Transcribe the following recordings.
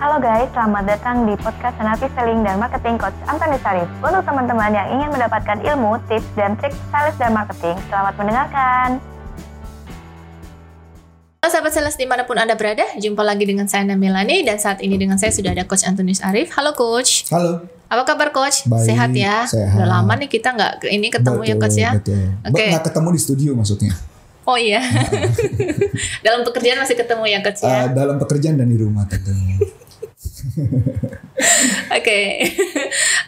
Halo guys, selamat datang di podcast Senapi Selling dan Marketing Coach Antoni Sarif. Untuk teman-teman yang ingin mendapatkan ilmu, tips, dan trik sales dan marketing, selamat mendengarkan. Halo sahabat sales di mana pun Anda berada, jumpa lagi dengan saya Namilani dan saat ini dengan saya sudah ada Coach Antonius Arif. Halo Coach. Halo. Apa kabar Coach? Baik, sehat ya? sehat. Udah lama nih kita nggak ini ketemu ya Betul, Coach ya? Betul. Oke. Nggak ketemu di studio maksudnya. Oh iya. Dalam pekerjaan masih ketemu ya Coach ya? Eh, dalam pekerjaan dan di rumah tentunya. Oke,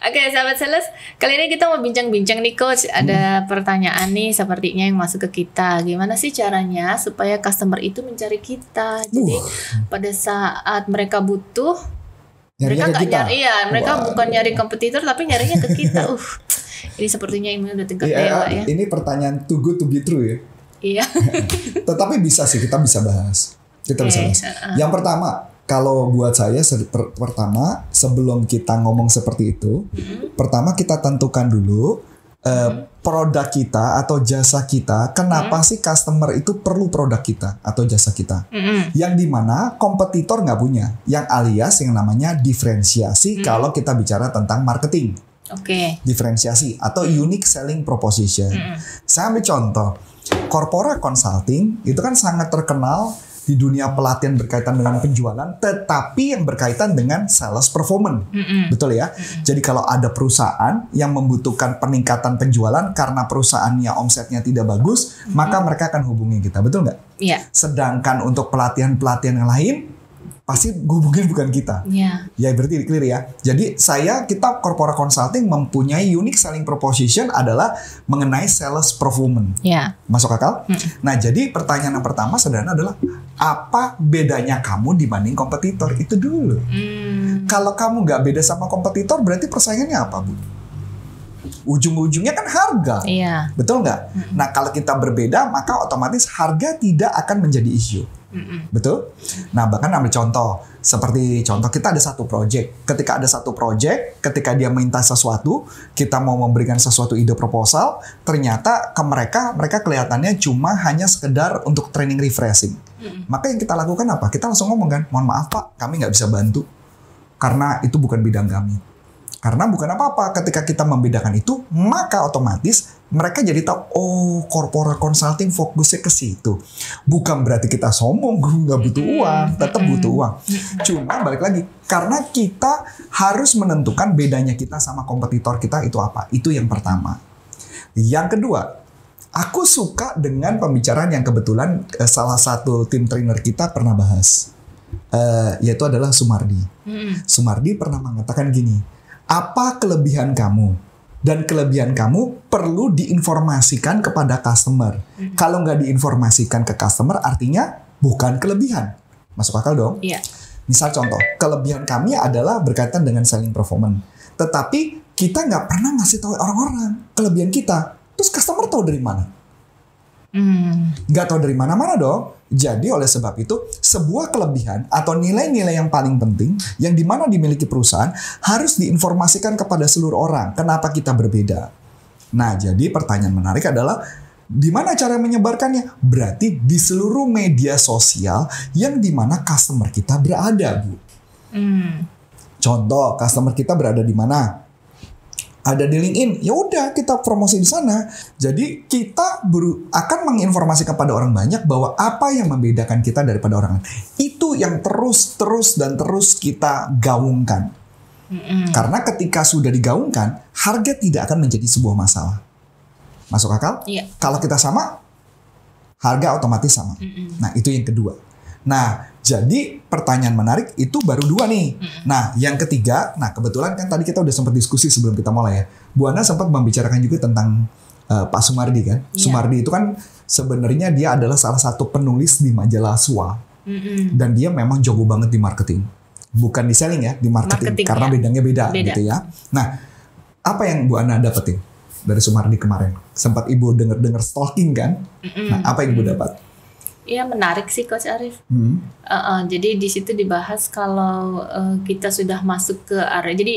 oke sahabat sales, kali ini kita mau bincang-bincang nih coach. Ada pertanyaan nih sepertinya yang masuk ke kita. Gimana sih caranya supaya customer itu mencari kita? Jadi Uh. pada saat mereka butuh, Nyarinya mereka nggak nyari, iya mereka Wah. bukan nyari kompetitor tapi nyarinya ke kita. Uh, ini sepertinya ini udah tingkat dewa ya. Ini pertanyaan too good to be true ya. Iya. Tetapi bisa sih kita bisa bahas. Kita bisa Oke, bahas. Yang pertama, kalau buat saya se- per- pertama sebelum kita ngomong seperti itu, Mm-hmm. pertama kita tentukan dulu eh, produk kita atau jasa kita. Kenapa Mm-hmm. sih customer itu perlu produk kita atau jasa kita? Mm-mm. yang di mana kompetitor nggak punya, yang alias yang namanya diferensiasi Hmm. kalau kita bicara tentang marketing, Oke. diferensiasi atau unique selling proposition. Mm-mm. Saya ambil contoh, corporate consulting itu kan sangat terkenal di dunia pelatihan berkaitan dengan penjualan, tetapi yang berkaitan dengan sales performance. Mm-mm. Betul ya. Jadi kalau ada perusahaan yang membutuhkan peningkatan penjualan karena perusahaannya omsetnya tidak bagus, maka mereka akan hubungi kita. Betul nggak? Iya. Sedangkan untuk pelatihan-pelatihan yang lain pasti hubungin bukan kita. Iya. Ya berarti clear ya. Jadi saya kita corporate consulting mempunyai unique selling proposition adalah mengenai sales performance. Iya. Masuk akal? Nah, jadi pertanyaan yang pertama sederhana adalah apa bedanya kamu dibanding kompetitor? Itu dulu. Hmm. Kalau kamu nggak beda sama kompetitor berarti persaingannya apa, Bu? Ujung-ujungnya kan harga. Iya. Betul nggak? Nah, kalau kita berbeda, maka otomatis harga tidak akan menjadi isu. Mm-mm. Betul? Nah, bahkan ambil contoh. Seperti contoh kita ada satu project. Ketika ada satu project, ketika dia minta sesuatu, kita mau memberikan sesuatu ide proposal, ternyata ke mereka, mereka kelihatannya cuma hanya sekedar untuk training refreshing. Maka yang kita lakukan apa? Kita langsung ngomong kan, mohon maaf Pak, kami nggak bisa bantu. Karena itu bukan bidang kami. Karena bukan apa-apa, ketika kita membedakan itu, maka otomatis mereka jadi tahu, oh corporate consulting fokusnya ke situ. Bukan berarti kita sombong, nggak butuh uang, tetap butuh uang. Cuma balik lagi, karena kita harus menentukan bedanya kita sama kompetitor kita itu apa. Itu yang pertama. Yang kedua, aku suka dengan pembicaraan yang kebetulan eh, salah satu tim trainer kita pernah bahas. Eh, yaitu adalah Sumardi. Sumardi pernah mengatakan gini, apa kelebihan kamu? Dan kelebihan kamu perlu diinformasikan kepada customer. Kalau nggak diinformasikan ke customer, artinya bukan kelebihan. Masuk akal dong? Iya. Misal contoh, kelebihan kami adalah berkaitan dengan selling performance. Tetapi kita nggak pernah ngasih tahu orang-orang kelebihan kita. Terus customer tahu dari mana? Hmm. nggak tahu dari mana-mana dong. Jadi oleh sebab itu sebuah kelebihan atau nilai-nilai yang paling penting yang di mana dimiliki perusahaan harus diinformasikan kepada seluruh orang. Kenapa kita berbeda? Nah jadi pertanyaan menarik adalah di mana cara menyebarkannya? Berarti di seluruh media sosial yang di mana customer kita berada, bu. Hmm. Contoh, customer kita berada di mana? Ada di LinkedIn, ya udah kita promosi di sana. Jadi kita akan menginformasi kepada orang banyak bahwa apa yang membedakan kita daripada orang lain. Itu yang terus, terus dan terus kita gaungkan. Karena ketika sudah digaungkan, harga tidak akan menjadi sebuah masalah. Masuk akal? Iya. Kalau kita sama, harga otomatis sama. Mm-mm. Nah, itu yang kedua. Nah, jadi pertanyaan menarik itu baru dua nih. Nah, yang ketiga, nah kebetulan kan tadi kita udah sempat diskusi sebelum kita mulai ya. Bu Ana sempat membicarakan juga tentang eh, Pak Sumardi kan. Iya. Sumardi itu kan sebenarnya dia adalah salah satu penulis di majalah SWA Mm-mm. dan dia memang jago banget di marketing. Bukan di selling ya, di marketing, Marketing, karena ya. bidangnya beda, Beda. gitu ya. Nah, apa yang Bu Ana dapetin dari Sumardi kemarin? Sempat Ibu denger-denger stalking kan? Mm-mm. Nah, apa yang Ibu dapat? Iya menarik sih Coach Arif. Hmm. Uh, uh, jadi di situ dibahas kalau uh, kita sudah masuk ke area. Jadi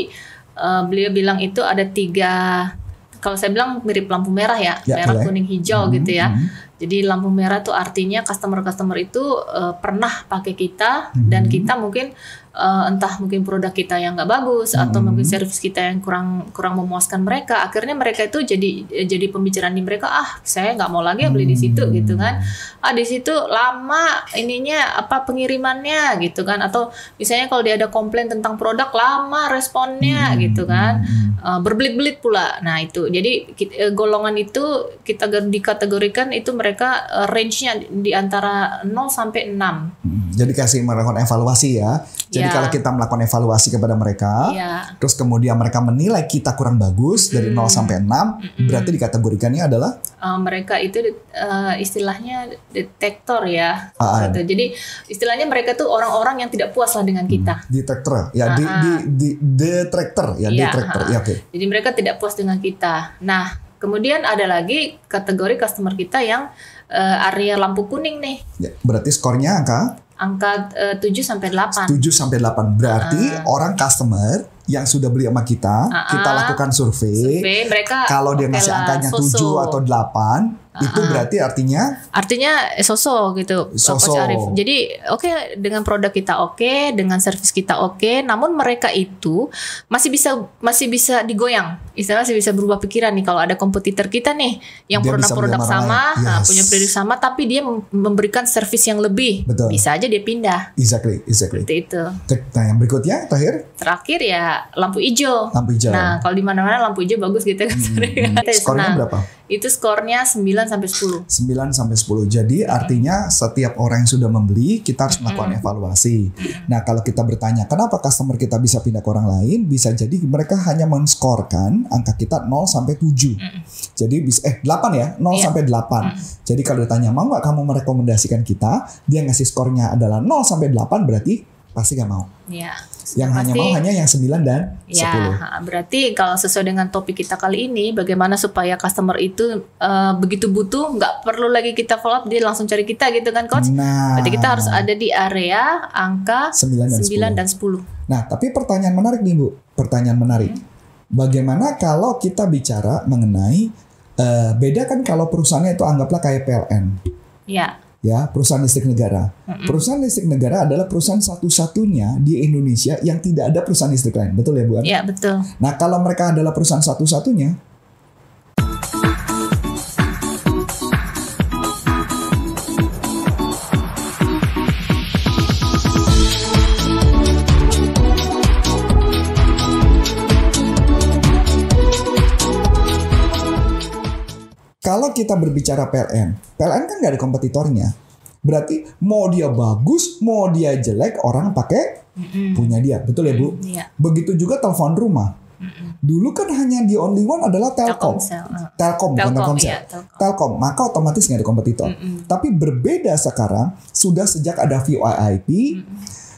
uh, beliau bilang itu ada tiga. Kalau saya bilang mirip lampu merah ya, Ya, merah, boleh. kuning, hijau Hmm, gitu ya. hmm. Jadi lampu merah tuh artinya customer-customer itu uh, pernah pakai kita Hmm. dan kita mungkin eh, entah mungkin produk kita yang nggak bagus atau Hmm. mungkin service kita yang kurang kurang memuaskan mereka akhirnya mereka itu jadi jadi pembicaraan di mereka ah saya nggak mau lagi ya beli di situ Hmm. gitu kan ah di situ lama ininya apa pengirimannya gitu kan atau misalnya kalau dia ada komplain tentang produk lama responnya Hmm. gitu kan Hmm. Uh, berbelit-belit pula. Nah itu jadi ki- eh, golongan itu kita dikategorikan itu mereka uh, range-nya di antara 0 sampai 6. Hmm. Jadi kasih melakukan evaluasi ya. Jadi Ya. kalau kita melakukan evaluasi kepada mereka, Iya. terus kemudian mereka menilai kita kurang bagus dari 0 sampai 6, berarti dikategorikannya adalah Uh, mereka itu uh, istilahnya detektor ya. Ah, Gitu. Jadi istilahnya mereka tuh orang-orang yang tidak puas lah dengan kita. detektor ya, di, di, di, detektor ya, Iya, detektor ah. ya oke. Jadi mereka tidak puas dengan kita. Nah kemudian ada lagi kategori customer kita yang uh, area lampu kuning nih. Ya, berarti skornya angka Angka uh, 7 sampai 8. 7 sampai 8. Berarti Ah. orang customer yang sudah beli sama kita, Ah, kita lakukan survei. Survei, mereka Kalau dia ngasih lah, angkanya so-so. 7 atau 8, itu berarti artinya Artinya eh, sosok gitu, Pak So-so. Coach Arif. Jadi oke dengan produk kita oke, dengan servis kita oke, namun mereka itu masih bisa masih bisa digoyang. Istilah masih bisa berubah pikiran nih kalau ada kompetitor kita nih yang Dia produk-produk sama nah, Yes. punya produk sama tapi dia mem- memberikan servis yang lebih. Betul. Bisa aja dia pindah. exactly, exactly. Seperti itu. Nah, yang berikutnya terakhir Terakhir ya lampu hijau. lampu hijau. Nah, kalau di mana-mana lampu hijau bagus gitu kan. Hmm, Skornya Nah, berapa? Itu skornya 9 sampai 10. 9 sampai 10. Jadi artinya setiap orang yang sudah membeli kita harus melakukan evaluasi. Nah, kalau kita bertanya kenapa customer kita bisa pindah ke orang lain, bisa jadi mereka hanya menskorkan angka kita 0 sampai 7. Jadi bisa eh 8 ya, 0 Iya. sampai 8. Jadi kalau ditanya mau nggak kamu merekomendasikan kita, dia ngasih skornya adalah 0 sampai 8 berarti pasti nggak mau. Ya. Yang hanya Pasti- mau hanya yang 9 dan 10. Ya, ha, berarti kalau sesuai dengan topik kita kali ini, bagaimana supaya customer itu eh, begitu butuh, nggak perlu lagi kita follow up, dia langsung cari kita gitu kan, coach? Nah, Berarti kita harus ada di area angka 9 dan 9 10. dan 10. Nah, tapi pertanyaan menarik nih Bu, pertanyaan menarik. Bagaimana kalau kita bicara mengenai eh, beda kan kalau perusahaannya itu anggaplah kayak PLN, Ya, ya perusahaan listrik negara. Perusahaan listrik negara adalah perusahaan satu-satunya di Indonesia yang tidak ada perusahaan listrik lain, betul ya Bu? An? ya betul. Nah, kalau mereka adalah perusahaan satu-satunya, kalau kita berbicara PLN, PLN kan nggak ada kompetitornya. Berarti mau dia bagus, mau dia jelek, orang pakai punya dia, betul ya Bu? Iya. Begitu juga telepon rumah. Dulu kan hanya di only one adalah Telkom. Telkomsel. eh. Telkom, bukan Telkom, Telkomsel. iya, Telkom. Telkom, maka otomatis nggak ada kompetitor. Tapi berbeda sekarang, sudah sejak ada VoIP,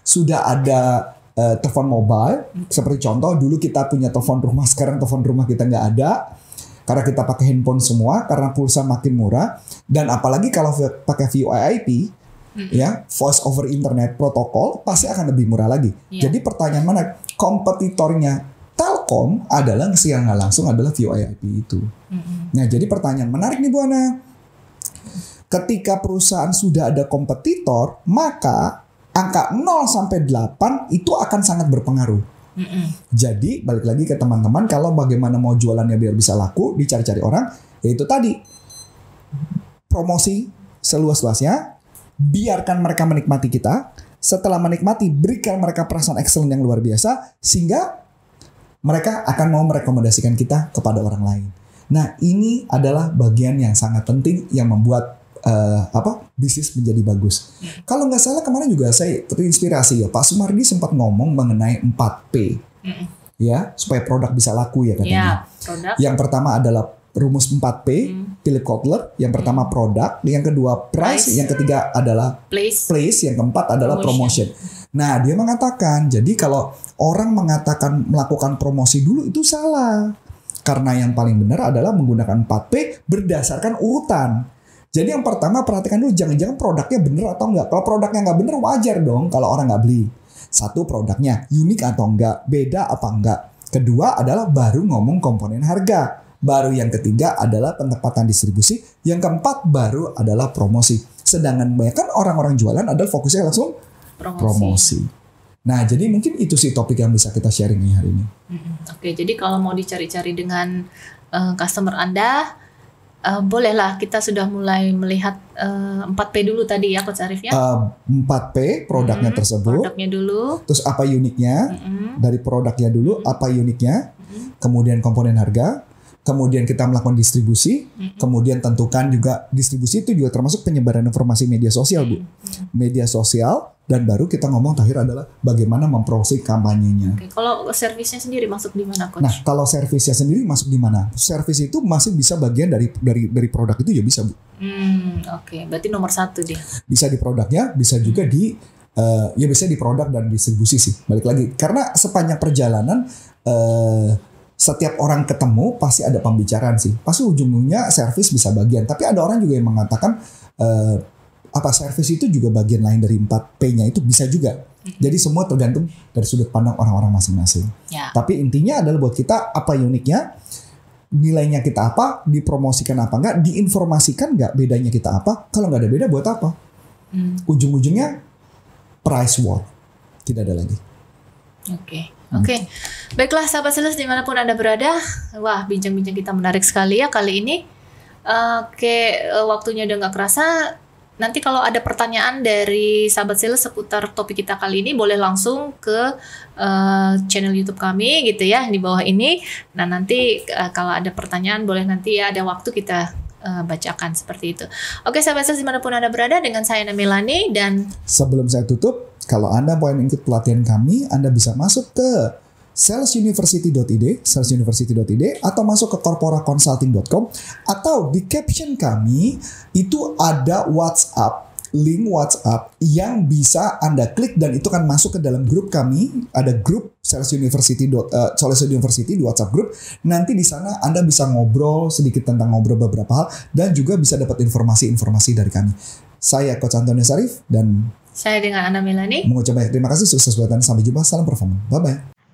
sudah ada eh, telepon mobile. Seperti contoh, dulu kita punya telepon rumah, sekarang telepon rumah kita nggak ada. Karena kita pakai handphone semua, karena pulsa makin murah. Dan apalagi kalau pakai VoIP, ya voice over internet protokol pasti akan lebih murah lagi. Iya. Jadi pertanyaan mana kompetitornya Telkom adalah secara nggak langsung adalah VoIP itu. Nah jadi pertanyaan menarik nih Bu Ana. Ketika perusahaan sudah ada kompetitor, maka angka 0 sampai 8 itu akan sangat berpengaruh. Jadi balik lagi ke teman-teman kalau bagaimana mau jualannya biar bisa laku dicari-cari orang yaitu tadi. Promosi seluas-luasnya biarkan mereka menikmati kita. Setelah menikmati berikan mereka perasaan excellent yang luar biasa sehingga mereka akan mau merekomendasikan kita kepada orang lain. Nah ini adalah bagian yang sangat penting yang membuat eh, apa bisnis menjadi bagus. Kalau nggak salah kemarin juga saya terinspirasi ya Pak Sumardi sempat ngomong mengenai 4P Mm-mm. ya supaya produk bisa laku ya Ya, katanya. produk. Yang pertama adalah rumus 4P Hmm. Philip Kotler. Yang pertama produk, yang kedua price, Price. yang ketiga adalah Place. place, yang keempat adalah promotion. Promotion. Nah, dia mengatakan, jadi kalau orang mengatakan melakukan promosi dulu itu salah. Karena yang paling benar adalah menggunakan 4P berdasarkan urutan. Jadi yang pertama perhatikan dulu jangan-jangan produknya benar atau enggak. Kalau produknya nggak benar wajar dong kalau orang nggak beli. Satu produknya unik atau enggak, beda apa enggak. Kedua adalah baru ngomong komponen harga. Baru yang ketiga adalah penempatan distribusi. Yang keempat baru adalah promosi. Sedangkan banyak kan orang-orang jualan adalah fokusnya langsung Promosi. promosi. Nah, jadi mungkin itu sih topik yang bisa kita sharing nih hari ini. Mm-mm. Oke, jadi kalau mau dicari-cari dengan eh, customer Anda, eh, bolehlah kita sudah mulai melihat eh, 4P dulu tadi ya Coach Arif ya. Eh, 4P produknya Mm-mm, tersebut, Produknya dulu. terus apa uniknya? Mm-mm. dari produknya dulu, apa uniknya, kemudian komponen harga, kemudian kita melakukan distribusi, kemudian tentukan juga distribusi itu juga termasuk penyebaran informasi media sosial bu, media sosial dan baru kita ngomong terakhir adalah bagaimana memproses kampanyenya. Oke, kalau servisnya sendiri masuk di mana Coach? Nah, kalau servisnya sendiri masuk di mana? Servis itu masih bisa bagian dari dari dari produk itu ya bisa bu. Hmm, oke, berarti nomor satu dia. Bisa di produknya, bisa juga di eh, ya bisa di produk dan distribusi sih. Balik lagi karena sepanjang perjalanan eh, setiap orang ketemu pasti ada pembicaraan sih. Pasti ujung-ujungnya servis bisa bagian. Tapi ada orang juga yang mengatakan eh, apa servis itu juga bagian lain dari 4P-nya itu bisa juga. Jadi semua tergantung dari sudut pandang orang-orang masing-masing. Ya. Tapi intinya adalah buat kita apa uniknya, nilainya kita apa, dipromosikan apa enggak, diinformasikan enggak bedanya kita apa. Kalau nggak ada beda buat apa? Hmm, Ujung-ujungnya price war. Tidak ada lagi. Oke, oke. Baiklah, sahabat sales di mana pun anda berada, wah bincang-bincang kita menarik sekali ya kali ini. Oke, eh, waktunya udah nggak kerasa. Nanti kalau ada pertanyaan dari sahabat sales seputar topik kita kali ini, boleh langsung ke eh, channel YouTube kami gitu ya di bawah ini. Nah nanti eh, kalau ada pertanyaan, boleh nanti ya ada waktu kita eh, bacakan seperti itu. Oke, sahabat sales di mana pun anda berada, dengan saya Namelani dan Sebelum saya tutup, kalau Anda mau ikut pelatihan kami, Anda bisa masuk ke salesuniversity.id, salesuniversity.id, atau masuk ke corporaconsulting.com, atau di caption kami itu ada WhatsApp, link WhatsApp yang bisa Anda klik dan itu kan masuk ke dalam grup kami, ada grup Sales University, dot- eh, Sales University di WhatsApp grup. Nanti di sana Anda bisa ngobrol sedikit tentang ngobrol beberapa hal dan juga bisa dapat informasi-informasi dari kami. Saya Coach Antonio Sarif dan saya dengan Ana Melani. mengucap banyak terima kasih sukses buat Anda sampai jumpa salam performa bye bye